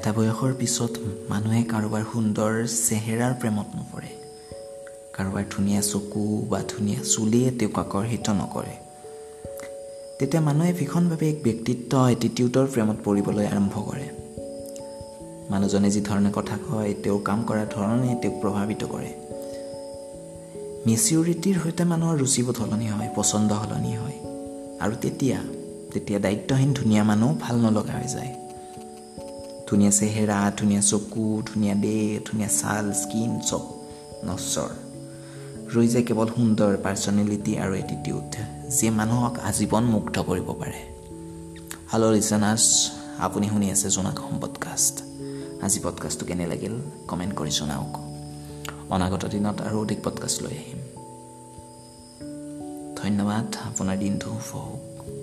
এটা বয়সৰ পিছত মানুহে কাৰোবাৰ সুন্দৰ চেহেৰাৰ প্ৰেমত নপৰে। কাৰোবাৰ ধুনীয়া চকু বা ধুনীয়া চুলিয়ে তেওঁক আকৰ্ষিত নকৰে। তেতিয়া মানুহে ভীষণভাৱে এক ব্যক্তিত্ব এটিটিউডৰ প্ৰেমত পৰিবলৈ আৰম্ভ কৰে। মানুহজনে যিধৰণে কথা কয় তেওঁৰ কাম কৰাৰ ধৰণে তেওঁক প্ৰভাৱিত কৰে। মেচিউৰিটিৰ সৈতে মানুহৰ ৰুচিবোধ সলনি হয় পচন্দ সলনি হয়। আৰু তেতিয়া তেতিয়া দায়িত্বহীন ধুনীয়া মানুহ ভাল নলগা হৈ যায়। ধুনীয়া চেহেৰা ধুনীয়া চকু ধুনীয়া দেহ ধুনীয়া ছাল স্কিন চব। নশ্বৰ। ৰৈ যায় কেৱল সুন্দৰ পাৰ্চনেলিটি আৰু এটিটিউড যিয়ে মানুহক আজীৱন মুগ্ধ কৰিব পাৰে। হেল্ল' লিচনাৰ্ছ আপুনি শুনি আছে জোনাক হোম পডকাষ্ট আজি পডকাষ্টটো কেনে লাগিল? কমেণ্ট কৰি জনাওক। অনাগত দিনত আৰু অধিক পডকাষ্ট লৈ আহিম। ধন্যবাদ আপোনাৰ দিনটো শুভ হওক।